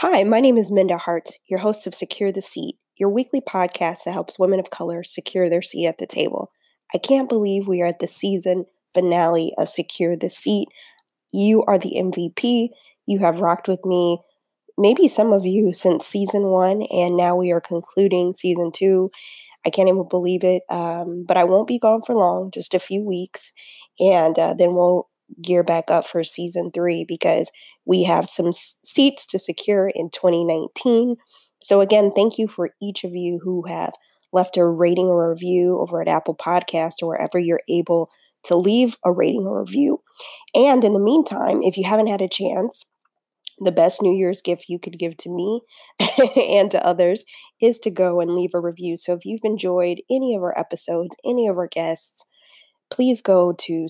Hi, my name is Minda Harts, your host of Secure the Seat, your weekly podcast that helps women of color secure their seat at the table. I can't believe we are at the season finale of Secure the Seat. You are the MVP. You have rocked with me, maybe some of you, since season one, and now we are concluding season two. I can't even believe it, um, but I won't be gone for long, just a few weeks, and uh, then we'll gear back up for season three because we have some seats to secure in 2019. So, again, thank you for each of you who have left a rating or review over at Apple Podcast or wherever you're able to leave a rating or review. And in the meantime, if you haven't had a chance, the best New Year's gift you could give to me and to others is to go and leave a review. So if you've enjoyed any of our episodes, any of our guests, please go to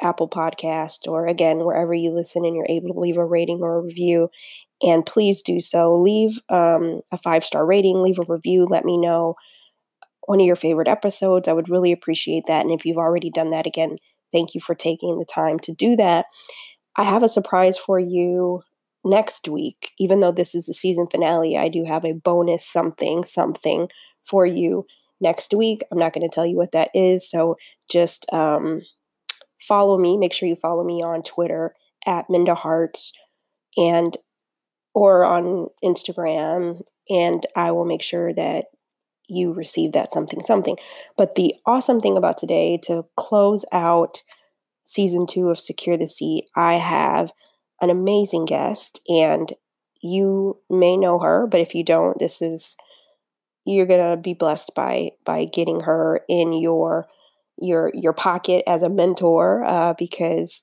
Apple Podcast or again, wherever you listen and you're able to leave a rating or a review. And please do so. Leave um, a five star rating, leave a review, let me know one of your favorite episodes. I would really appreciate that. And if you've already done that, again, thank you for taking the time to do that. I have a surprise for you next week. Even though this is the season finale, I do have a bonus something, something for you next week. I'm not going to tell you what that is. So just um, follow me. Make sure you follow me on Twitter at Minda Harts and or on Instagram, and I will make sure that you receive that something something. But the awesome thing about today to close out season two of Secure the Seat, I have an amazing guest, and you may know her, but if you don't, this is you're gonna be blessed by by getting her in your your your pocket as a mentor uh, because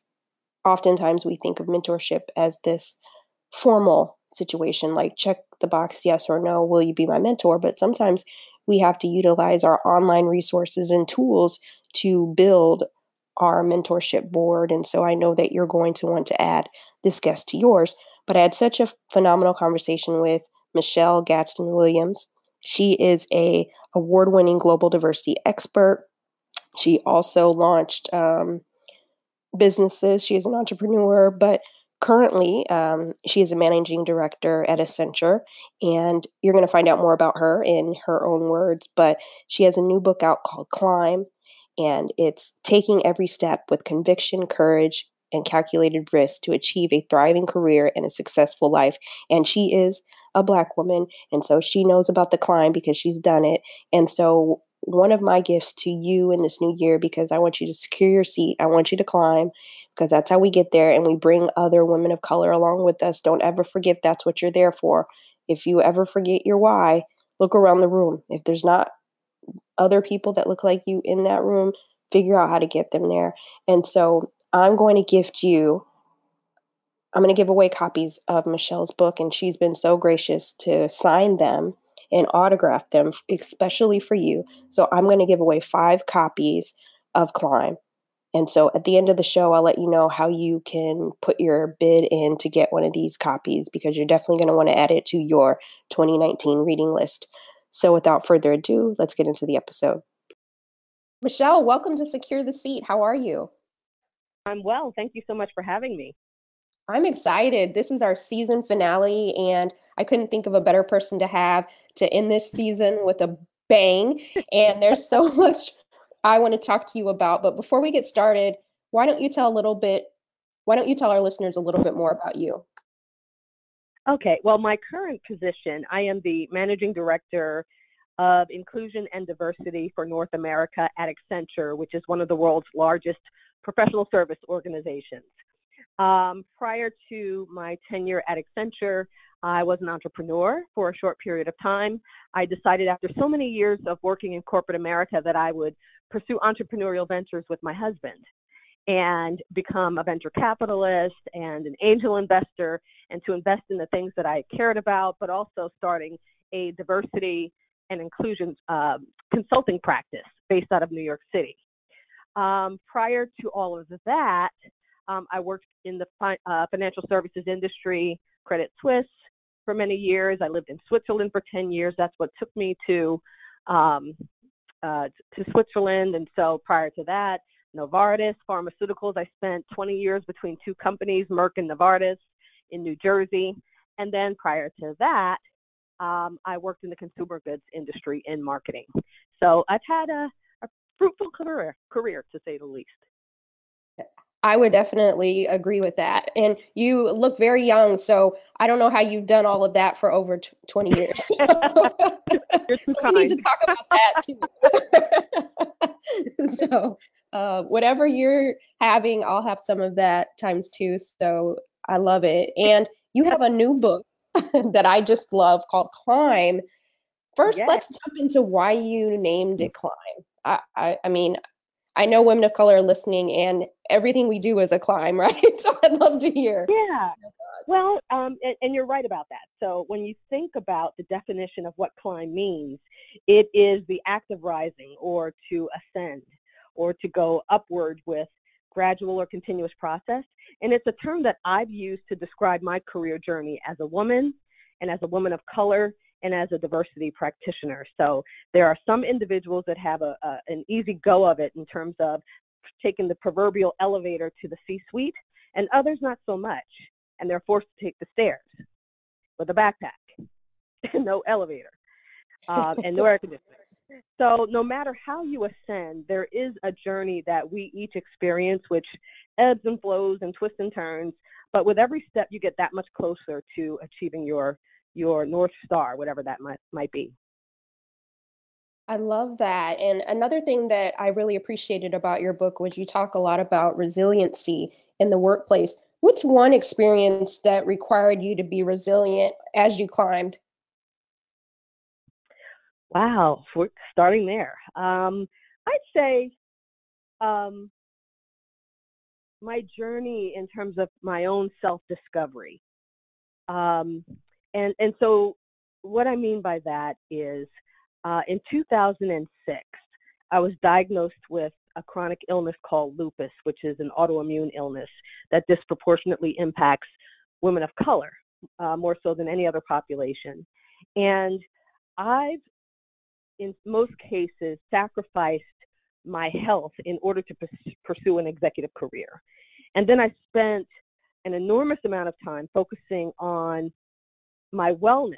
oftentimes we think of mentorship as this formal situation like check the box yes or no will you be my mentor? But sometimes we have to utilize our online resources and tools to build our mentorship board and so i know that you're going to want to add this guest to yours. But i had such a phenomenal conversation with michelle gadsden williams. She is a award-winning global diversity expert she also launched um, businesses. She is an entrepreneur, but currently um, she is a managing director at Accenture. And you're going to find out more about her in her own words. But she has a new book out called Climb, and it's taking every step with conviction, courage, and calculated risk to achieve a thriving career and a successful life. And she is a black woman. And so she knows about the climb because she's done it. And so one of my gifts to you in this new year because I want you to secure your seat. I want you to climb because that's how we get there and we bring other women of color along with us. Don't ever forget that's what you're there for. If you ever forget your why, look around the room. If there's not other people that look like you in that room, figure out how to get them there. And so I'm going to gift you I'm going to give away copies of Michelle's book and she's been so gracious to sign them and autograph them, especially for you. So I'm going to give away five copies of Climb. And so at the end of the show, I'll let you know how you can put your bid in to get one of these copies because you're definitely going to want to add it to your 2019 reading list. So without further ado, let's get into the episode. Michelle, welcome to Secure the Seat. How are you? I'm well. Thank you so much for having me. I'm excited. This is our season finale, and I couldn't think of a better person to have to end this season with a bang. And there's so much I want to talk to you about. But before we get started, why don't you tell a little bit? Why don't you tell our listeners a little bit more about you? Okay. Well, my current position, I am the managing director of inclusion and diversity for North America at Accenture, which is one of the world's largest professional service organizations. Um, prior to my tenure at Accenture, I was an entrepreneur for a short period of time. I decided after so many years of working in corporate America that I would pursue entrepreneurial ventures with my husband and become a venture capitalist and an angel investor and to invest in the things that I cared about, but also starting a diversity and inclusion uh, consulting practice based out of New York City. Um, prior to all of that, um, I worked in the fi- uh, financial services industry, Credit Suisse, for many years. I lived in Switzerland for 10 years. That's what took me to um, uh, to Switzerland. And so prior to that, Novartis Pharmaceuticals. I spent 20 years between two companies, Merck and Novartis, in New Jersey. And then prior to that, um, I worked in the consumer goods industry in marketing. So I've had a, a fruitful career, career to say the least. I would definitely agree with that. And you look very young, so I don't know how you've done all of that for over t- 20 years. so we need to talk about that too. so, uh, whatever you're having, I'll have some of that times two. So, I love it. And you have a new book that I just love called Climb. First, yes. let's jump into why you named it Climb. I, I, I mean, I know women of color are listening, and everything we do is a climb, right? so I'd love to hear. Yeah. Well, um, and, and, you're right about that. So when you think about the definition of what climb means, it is the act of rising or to ascend or to go upward with gradual or continuous process. And it's a term that I've used to describe my career journey as a woman and as a woman of color and as a diversity practitioner. So there are some individuals that have a, a an easy go of it in terms of taking the proverbial elevator to the C-suite, and others not so much, and they're forced to take the stairs with a backpack, no elevator, um, and no air conditioning. So no matter how you ascend, there is a journey that we each experience, which ebbs and flows and twists and turns. But with every step, you get that much closer to achieving your your north star, whatever that might might be. I love that. And another thing that I really appreciated about your book was you talk a lot about resiliency in the workplace. What's one experience that required you to be resilient as you climbed? Wow, we're starting there. Um, I'd say um, my journey in terms of my own self discovery. Um, and and so what I mean by that is uh, in 2006 I was diagnosed with a chronic illness called lupus, which is an autoimmune illness that disproportionately impacts women of color uh, more so than any other population. And I've, in most cases, sacrificed my health in order to pursue an executive career. And then I spent an enormous amount of time focusing on my wellness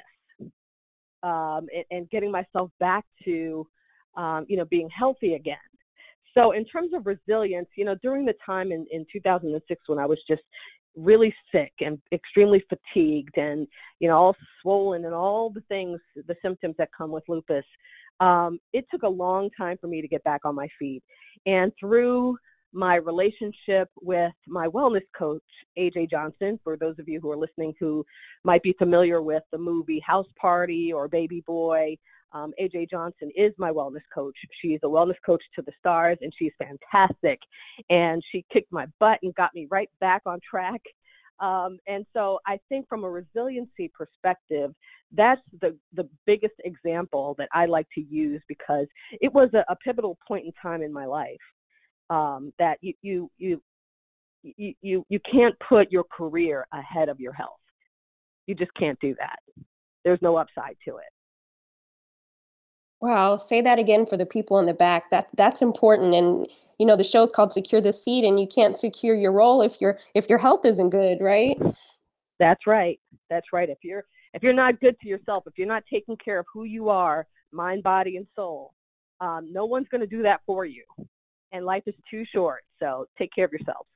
um, and, and, getting myself back to um, you know being healthy again. So in terms of resilience you know during the time in, in 2006 when i was just really sick and extremely fatigued and you know all swollen and all the things the symptoms that come with lupus um, it took a long time for me to get back on my feet. And through my relationship with my wellness coach, AJ Johnson, for those of you who are listening who might be familiar with the movie House Party or Baby Boy. Um, AJ Johnson is my wellness coach. She's a wellness coach to the stars, and she's fantastic. And she kicked my butt and got me right back on track. Um, and so I think from a resiliency perspective, that's the, the biggest example that I like to use because it was a, a pivotal point in time in my life um, that you, you you you you you can't put your career ahead of your health. You just can't do that. There's no upside to it. Wow, say that again for the people in the back. That that's important. And you know, the show's called Secure the Seat, and you can't secure your role if your if your health isn't good, right? That's right. That's right. If you're if you're not good to yourself, if you're not taking care of who you are, mind, body, and soul, um, no one's going to do that for you and life is too short. So take care of yourselves.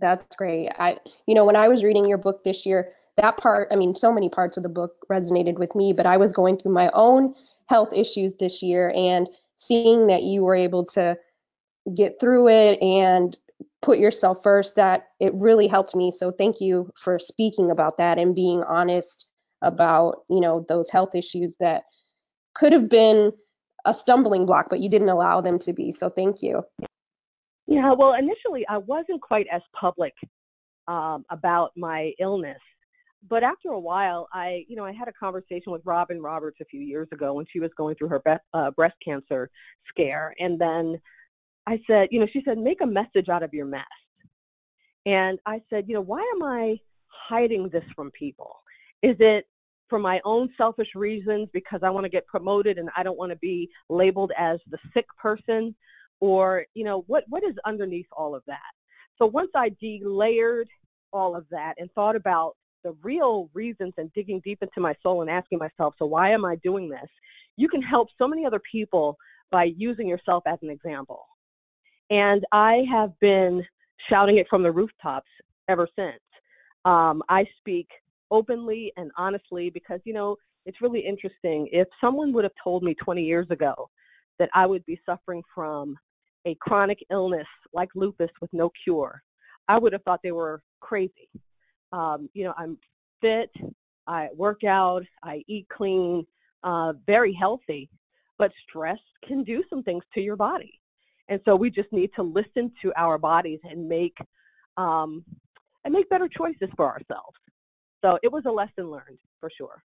That's great. I, you know, when I was reading your book this year, that part, I mean, so many parts of the book resonated with me, but I was going through my own health issues this year and seeing that you were able to get through it and put yourself first, that it really helped me. So thank you for speaking about that and being honest about, you know, those health issues that could have been a stumbling block, but you didn't allow them to be. So thank you. Yeah, well, initially I wasn't quite as public um, about my illness, but after a while, I, you know, I had a conversation with Robin Roberts a few years ago when she was going through her be- uh, breast cancer scare, and then I said, you know, she said, make a message out of your mess, and I said, you know, why am I hiding this from people? Is it for my own selfish reasons because I want to get promoted and I don't want to be labeled as the sick person or you know what what is underneath all of that. So once I delayered all of that and thought about the real reasons and digging deep into my soul and asking myself, so why am I doing this? You can help so many other people by using yourself as an example. And I have been shouting it from the rooftops ever since. Um, I speak openly and honestly because, you know, it's really interesting. If someone would have told me 20 years ago that I would be suffering from a chronic illness like lupus with no cure, I would have thought they were crazy. Um, you know, I'm fit, I work out, I eat clean, uh, very healthy, but stress can do some things to your body. And so we just need to listen to our bodies and make um, and make better choices for ourselves. So it was a lesson learned for sure.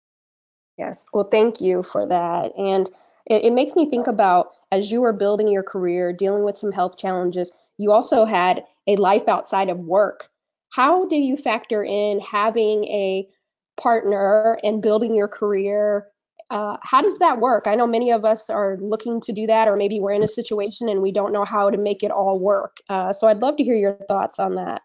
Yes. Well, thank you for that. And it, it makes me think about as you were building your career, dealing with some health challenges, you also had a life outside of work. How do you factor in having a partner and building your career? Uh, how does that work? I know many of us are looking to do that, or maybe we're in a situation and we don't know how to make it all work. Uh, so I'd love to hear your thoughts on that.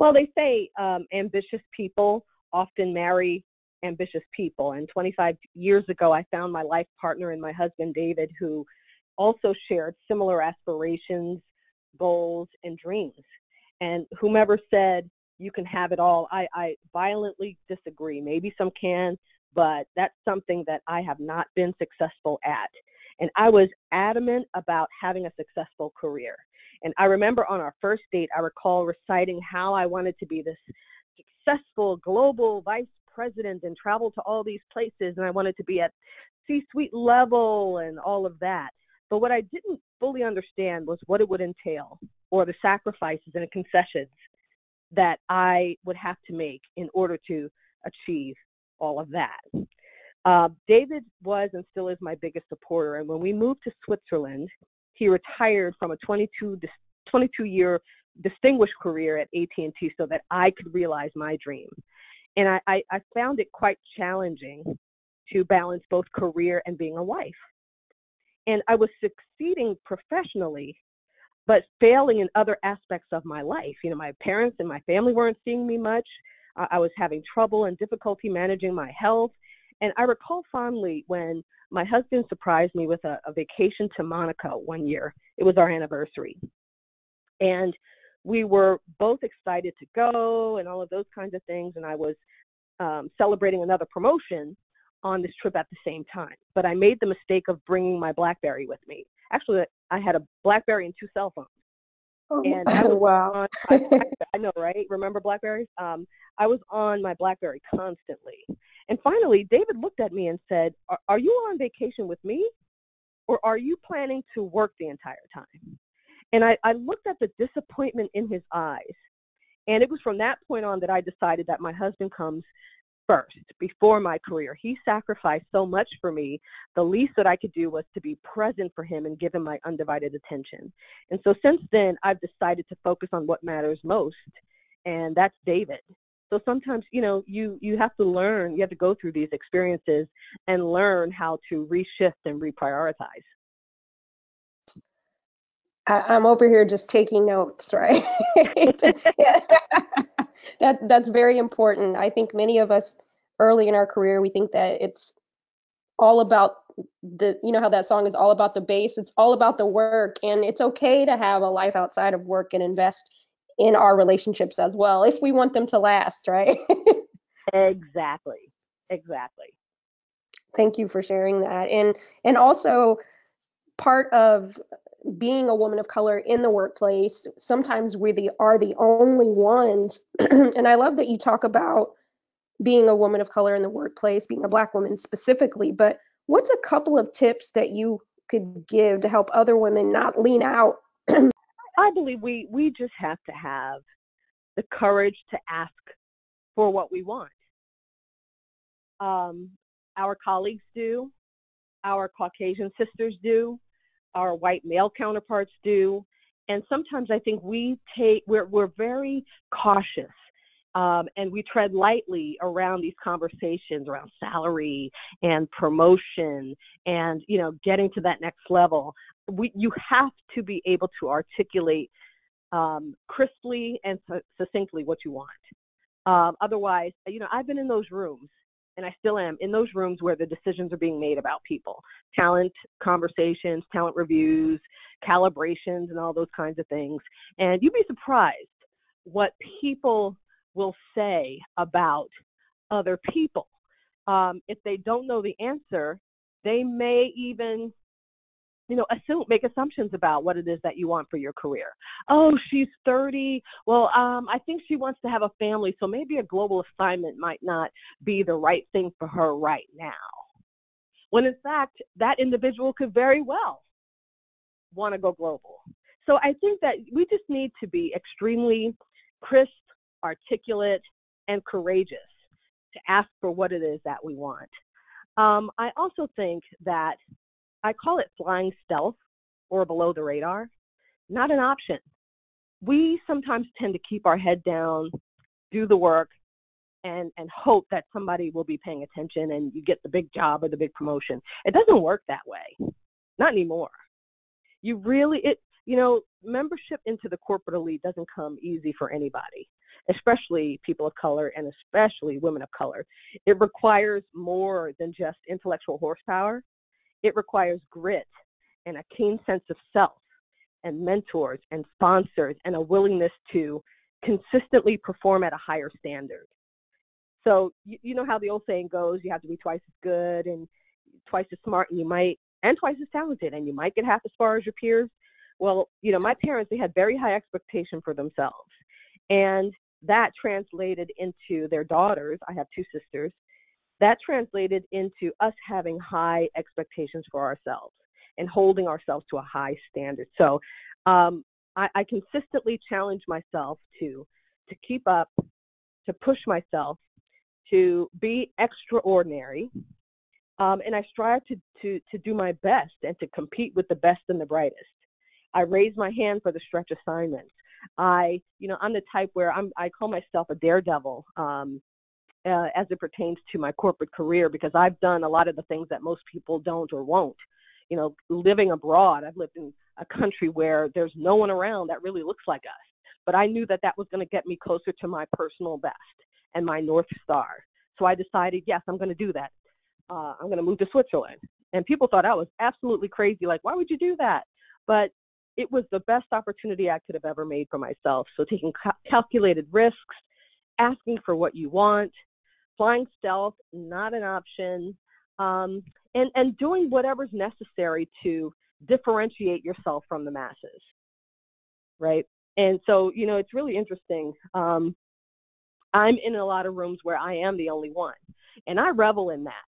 Well, they say um, ambitious people often marry ambitious people. And 25 years ago, I found my life partner and my husband, David, who also shared similar aspirations, goals, and dreams. And whomever said you can have it all, I, I violently disagree. Maybe some can, but that's something that I have not been successful at. And I was adamant about having a successful career. And I remember on our first date, I recall reciting how I wanted to be this successful global vice president and travel to all these places, and I wanted to be at C suite level and all of that. But what I didn't fully understand was what it would entail or the sacrifices and the concessions that I would have to make in order to achieve all of that. Uh, David was and still is my biggest supporter. And when we moved to Switzerland, he retired from a 22, 22 year distinguished career at AT&T so that I could realize my dream. And I, I, I found it quite challenging to balance both career and being a wife. And I was succeeding professionally, but failing in other aspects of my life. You know, my parents and my family weren't seeing me much. I was having trouble and difficulty managing my health. And I recall fondly when my husband surprised me with a, a vacation to Monaco one year. It was our anniversary. And we were both excited to go and all of those kinds of things. And I was um, celebrating another promotion on this trip at the same time. But I made the mistake of bringing my BlackBerry with me. Actually, I had a BlackBerry and two cell phones. Oh, and I was wow. on I know, right? Remember BlackBerries? Um, I was on my BlackBerry constantly. And finally, David looked at me and said, are, are you on vacation with me? Or are you planning to work the entire time? And I, I looked at the disappointment in his eyes. And it was from that point on that I decided that my husband comes first before my career. He sacrificed so much for me. The least that I could do was to be present for him and give him my undivided attention. And so since then, I've decided to focus on what matters most, and that's David. So sometimes, you know, you you have to learn, you have to go through these experiences and learn how to reshift and reprioritize. I, am over here just taking notes, right? that that's very important. I think many of us early in our career we think that it's all about the you know how that song is all about the bass. It's all about the work and it's okay to have a life outside of work and invest in our relationships as well if we want them to last right? Exactly. Exactly. Thank you for sharing that. And and also part of being a woman of color in the workplace, sometimes we the, are the only ones. and I love that you talk about being a woman of color in the workplace, being a Black woman specifically. But what's a couple of tips that you could give to help other women not lean out? I believe we we just have to have the courage to ask for what we want. Um, our colleagues do, our Caucasian sisters do, our white male counterparts do. And sometimes I think we take we're we're very cautious um, and we tread lightly around these conversations around salary and promotion and you know getting to that next level. We you have to be able to articulate um, crisply and succinctly what you want. Um, otherwise, you know, I've been in those rooms and I still am in those rooms where the decisions are being made about people, talent conversations, talent reviews, calibrations, and all those kinds of things. And you'd be surprised what people will say about other people. Um, if they don't know the answer, they may even you know assume make assumptions about what it is that you want for your career. Oh she's 30 well um i think she wants to have a family so maybe a global assignment might not be the right thing for her right now. When in fact that individual could very well want to go global. So i think that we just need to be extremely crisp articulate and courageous to ask for what it is that we want. Um, i also think that I call it flying stealth or below the radar, not an option. We sometimes tend to keep our head down, do the work, and and hope that somebody will be paying attention and you get the big job or the big promotion. It doesn't work that way. Not anymore. You really it you know, membership into the corporate elite doesn't come easy for anybody, especially people of color and especially women of color. It requires more than just intellectual horsepower. It requires grit and a keen sense of self and mentors and sponsors and a willingness to consistently perform at a higher standard. So you, you know how the old saying goes, you have to be twice as good and twice as smart and you might and twice as talented and you might get half as far as your peers. Well, you know, my parents they had very high expectation for themselves. And that translated into their daughters. I have two sisters that translated into us having high expectations for ourselves and holding ourselves to a high standard. So um, I, I consistently challenge myself to to keep up, to push myself, to be extraordinary, um, and I strive to, to to do my best and to compete with the best and the brightest. I raise my hand for the stretch assignments. I, you know, I'm the type where I'm I call myself a daredevil. Um, uh, as it pertains to my corporate career because I've done a lot of the things that most people don't or won't. You know, living abroad, I've lived in a country where there's no one around that really looks like us. But I knew that that was going to get me closer to my personal best and my North Star. So I decided, yes, I'm going to do that. Uh, I'm going to move to Switzerland. And people thought I was absolutely crazy. Like, why would you do that? But it was the best opportunity I could have ever made for myself. So taking ca- calculated risks, asking for what you want, flying stealth not an option um, and and doing whatever's necessary to differentiate yourself from the masses right? And so you know it's really interesting um, i'm in a lot of rooms where i am the only one and i revel in that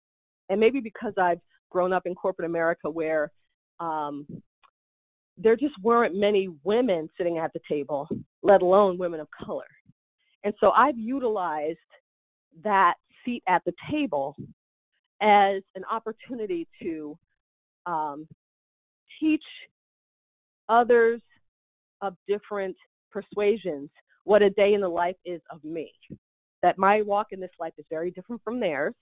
and maybe because i've grown up in corporate america where um, there just weren't many women sitting at the table let alone women of color and so i've utilized that seat at the table as an opportunity to um, teach others of different persuasions what a day in the life is of me. That my walk in this life is very different from theirs.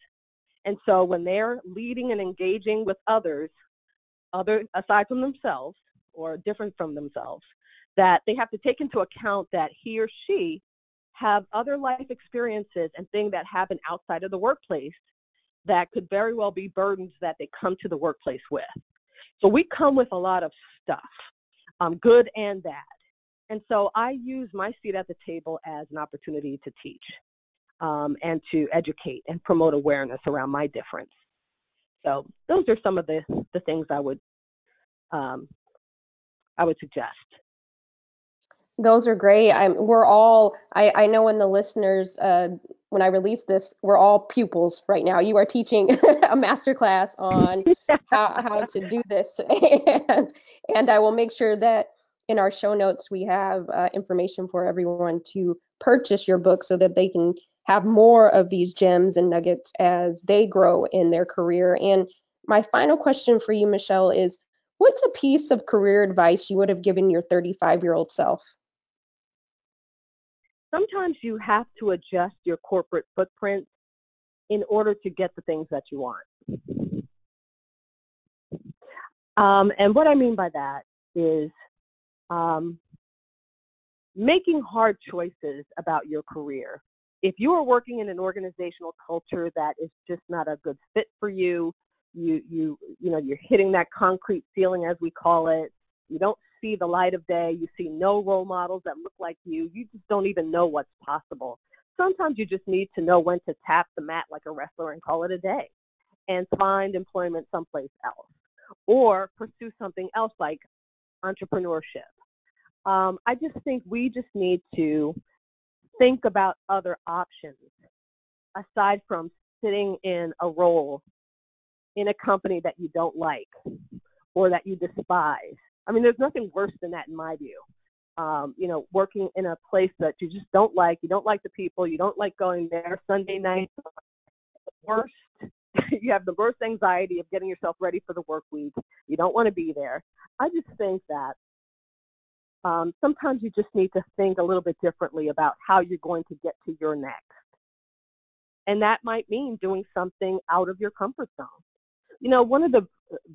And so when they're leading and engaging with others, other aside from themselves or different from themselves, that they have to take into account that he or she have other life experiences and things that happen outside of the workplace that could very well be burdens that they come to the workplace with. So we come with a lot of stuff, um, good and bad. And so I use my seat at the table as an opportunity to teach um, and to educate and promote awareness around my difference. So those are some of the, the things I would um, I would suggest. Those are great. I'm, we're all, I, I know when the listeners, uh, when I release this, we're all pupils right now. You are teaching a masterclass on how, how to do this. and, and I will make sure that in our show notes, we have uh, information for everyone to purchase your book so that they can have more of these gems and nuggets as they grow in their career. And my final question for you, Michelle, is what's a piece of career advice you would have given your 35 year old self? Sometimes you have to adjust your corporate footprint in order to get the things that you want. Um, and what I mean by that is um, making hard choices about your career if you are working in an organizational culture that is just not a good fit for you, you you you know you're hitting that concrete ceiling as we call it. You don't see the light of day. You see no role models that look like you. You just don't even know what's possible. Sometimes you just need to know when to tap the mat like a wrestler and call it a day and find employment someplace else or pursue something else like entrepreneurship. Um, I just think we just need to think about other options aside from sitting in a role in a company that you don't like or that you despise. I mean, there's nothing worse than that in my view. Um, you know, working in a place that you just don't like, you don't like the people, you don't like going there. Sunday night, worst. you have the worst anxiety of getting yourself ready for the work week. You don't want to be there. I just think that um, sometimes you just need to think a little bit differently about how you're going to get to your next. And that might mean doing something out of your comfort zone. You know, one of the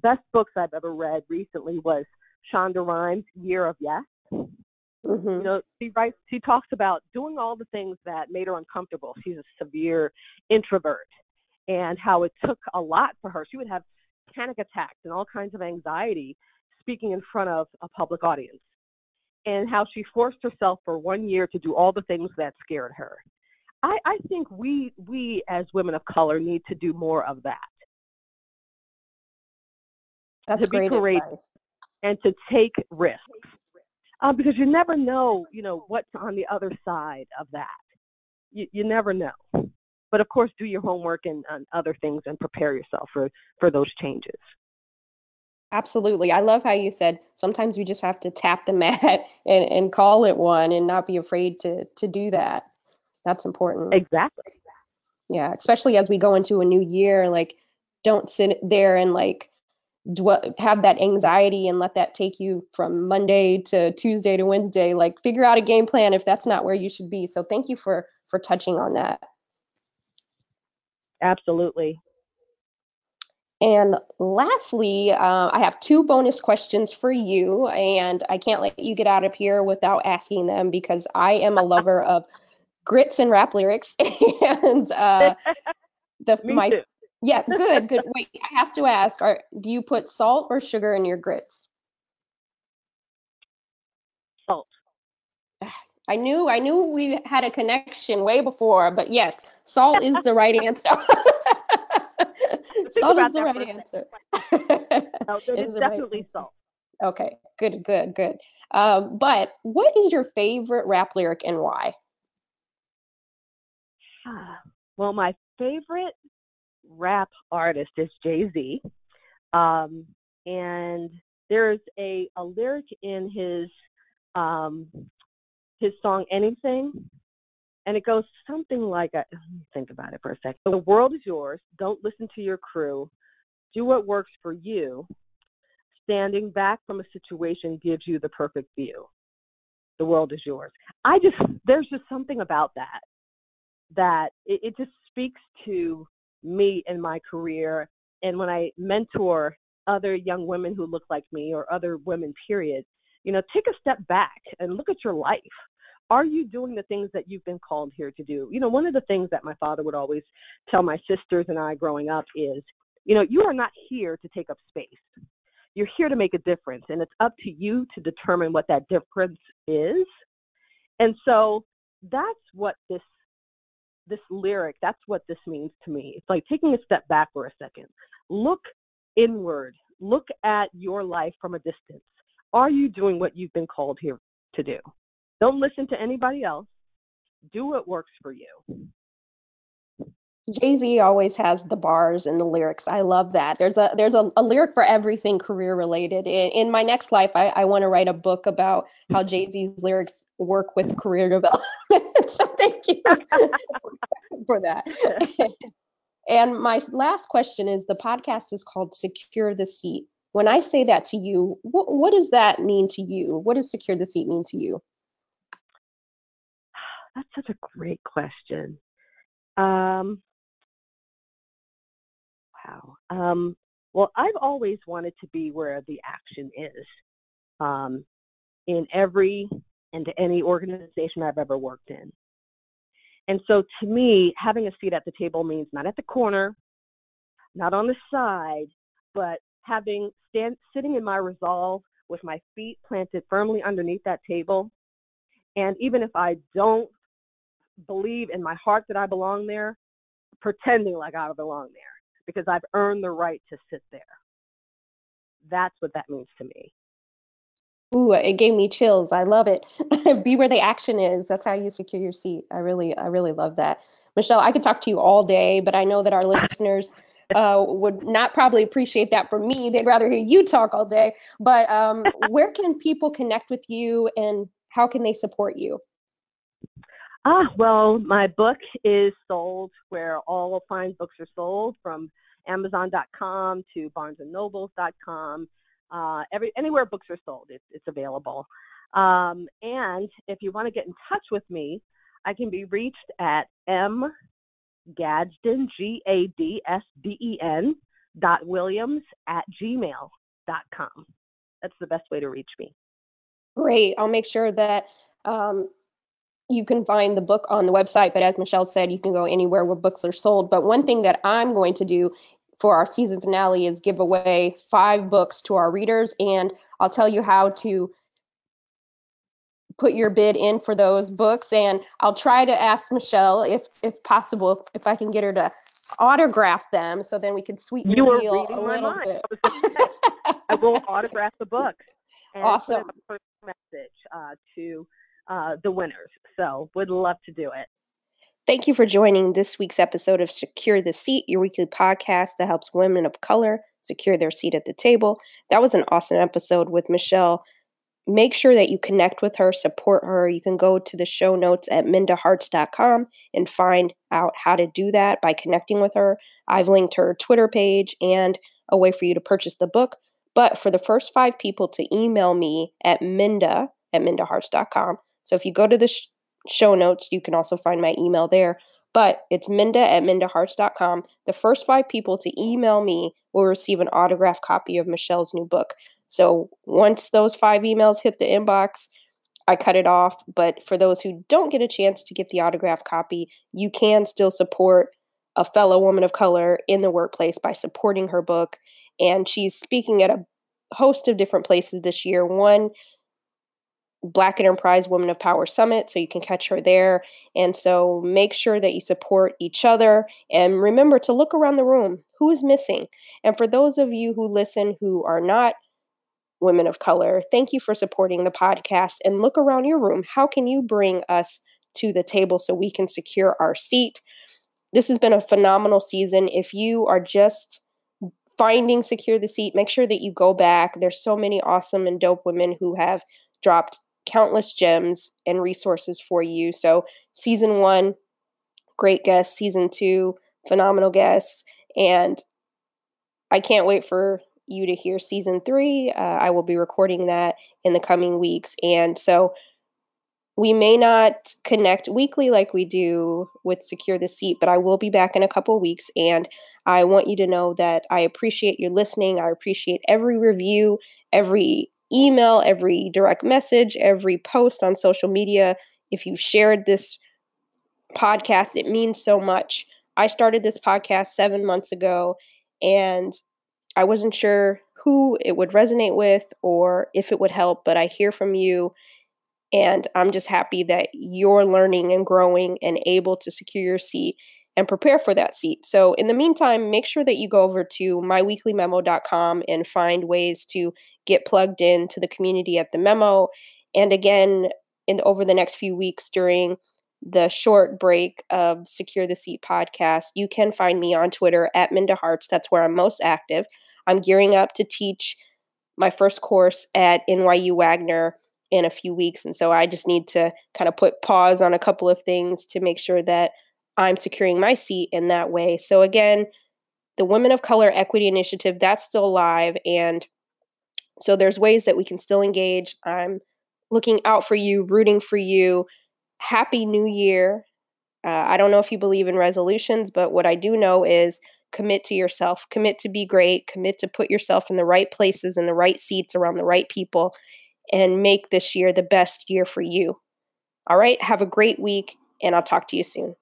best books I've ever read recently was Shonda Rhimes' Year of Yes. Mm-hmm. You know, she writes, she talks about doing all the things that made her uncomfortable. She's a severe introvert, and how it took a lot for her. She would have panic attacks and all kinds of anxiety speaking in front of a public audience and how she forced herself for one year to do all the things that scared her. I, I think we we as women of color need to do more of that. That's to great be courageous advice. And to take risks. Um, because you never know, you know, what's on the other side of that. You, you never know. But of course, do your homework and, and other things and prepare yourself for, for those changes. Absolutely. I love how you said sometimes we just have to tap the mat and, and call it one and not be afraid to to do that. That's important. Exactly. Yeah, especially as we go into a new year, like don't sit there and like dwell, have that anxiety and let that take you from Monday to Tuesday to Wednesday. Like figure out a game plan if that's not where you should be. So thank you for for touching on that. Absolutely. And lastly, uh, I have two bonus questions for you, and I can't let you get out of here without asking them because I am a lover of grits and rap lyrics. and uh, the my too. Yeah, good, good. Wait, I have to ask: Are do you put salt or sugar in your grits? Salt. I knew, I knew we had a connection way before, but yes, salt is the right answer. salt is the right answer. no, it is definitely right salt. Okay, good, good, good. Um, but what is your favorite rap lyric and why? Well, my favorite rap artist is Jay Z, um, and there's a a lyric in his um, his song "Anything," and it goes something like a, me think about it for a second the world is yours. Don't listen to your crew. Do what works for you. Standing back from a situation gives you the perfect view. The world is yours. I just there's just something about that that it, it just speaks to me in my career and when i mentor other young women who look like me or other women period you know take a step back and look at your life are you doing the things that you've been called here to do? You know, one of the things that my father would always tell my sisters and I growing up is, you know, you are not here to take up space. You're here to make a difference, and it's up to you to determine what that difference is. And so that's what this this lyric, that's what this means to me. It's like taking a step back for a second. Look inward. Look at your life from a distance. Are you doing what you've been called here to do? Don't listen to anybody else. Do what works for you. Jay Z always has the bars and the lyrics. I love that. There's a there's a, a lyric for everything career related. In, in my next life, I, I want to write a book about how Jay Z's lyrics work with career development. so thank you for that. and my last question is: the podcast is called "Secure the Seat." When I say that to you, what, what does that mean to you? What does "Secure the Seat" mean to you? That's such a great question. Um, wow. Um, well, I've always wanted to be where the action is um, in every and any organization I've ever worked in. And so to me, having a seat at the table means not at the corner, not on the side, but having stand sitting in my resolve with my feet planted firmly underneath that table. And even if I don't believe in my heart that I belong there, pretending like I belong there because I've earned the right to sit there. That's what that means to me. Ooh, it gave me chills. I love it. Be where the action is. That's how you secure your seat. I really, I really love that. Michelle, I could talk to you all day, but I know that our listeners uh, would not probably appreciate that from me. They'd rather hear you talk all day. But um, where can people connect with you and how can they support you? Ah, well, my book is sold where all fine books are sold, from Amazon.com to BarnesandNobles.com. Uh, every anywhere books are sold, it's, it's available. Um, and if you want to get in touch with me, I can be reached at m Gadsden G A D S D E N dot Williams at gmail dot com. That's the best way to reach me. Great. I'll make sure that um, you can find the book on the website, but as Michelle said, you can go anywhere where books are sold. But one thing that I'm going to do for our season finale is give away five books to our readers, and I'll tell you how to put your bid in for those books. And I'll try to ask Michelle, if if possible, if I can get her to autograph them, so then we can sweeten you the deal a little bit. I will autograph the book. And awesome. Message uh, to uh, the winners. So would love to do it. Thank you for joining this week's episode of Secure the Seat, your weekly podcast that helps women of color secure their seat at the table. That was an awesome episode with Michelle. Make sure that you connect with her, support her. You can go to the show notes at mindaharts.com and find out how to do that by connecting with her. I've linked her Twitter page and a way for you to purchase the book. But for the first five people to email me at minda at mindaharts.com, so if you go to the sh- show notes, you can also find my email there. But it's minda at mindaharts.com. The first five people to email me will receive an autographed copy of Michelle's new book. So once those five emails hit the inbox, I cut it off. But for those who don't get a chance to get the autographed copy, you can still support a fellow woman of color in the workplace by supporting her book. And she's speaking at a host of different places this year. One Black Enterprise Women of Power Summit, so you can catch her there. And so make sure that you support each other and remember to look around the room. Who is missing? And for those of you who listen who are not women of color, thank you for supporting the podcast and look around your room. How can you bring us to the table so we can secure our seat? This has been a phenomenal season. If you are just finding secure the seat, make sure that you go back. There's so many awesome and dope women who have dropped countless gems and resources for you. So, season one, great guests. Season two, phenomenal guests. And I can't wait for you to hear season three. Uh, I will be recording that in the coming weeks. And so, we may not connect weekly like we do with Secure the Seat, but I will be back in a couple weeks. And I want you to know that I appreciate your listening. I appreciate every review, every email, every direct message, every post on social media. If you shared this podcast, it means so much. I started this podcast seven months ago and I wasn't sure who it would resonate with or if it would help, but I hear from you. And I'm just happy that you're learning and growing and able to secure your seat and prepare for that seat. So, in the meantime, make sure that you go over to myweeklymemo.com and find ways to get plugged into the community at the memo. And again, in over the next few weeks during the short break of Secure the Seat podcast, you can find me on Twitter at Minda Harts. That's where I'm most active. I'm gearing up to teach my first course at NYU Wagner in a few weeks. And so I just need to kind of put pause on a couple of things to make sure that I'm securing my seat in that way. So again, the Women of Color Equity Initiative, that's still live. And so there's ways that we can still engage. I'm looking out for you, rooting for you. Happy New Year. Uh, I don't know if you believe in resolutions, but what I do know is commit to yourself, commit to be great, commit to put yourself in the right places, in the right seats, around the right people, and make this year the best year for you. All right, have a great week and I'll talk to you soon.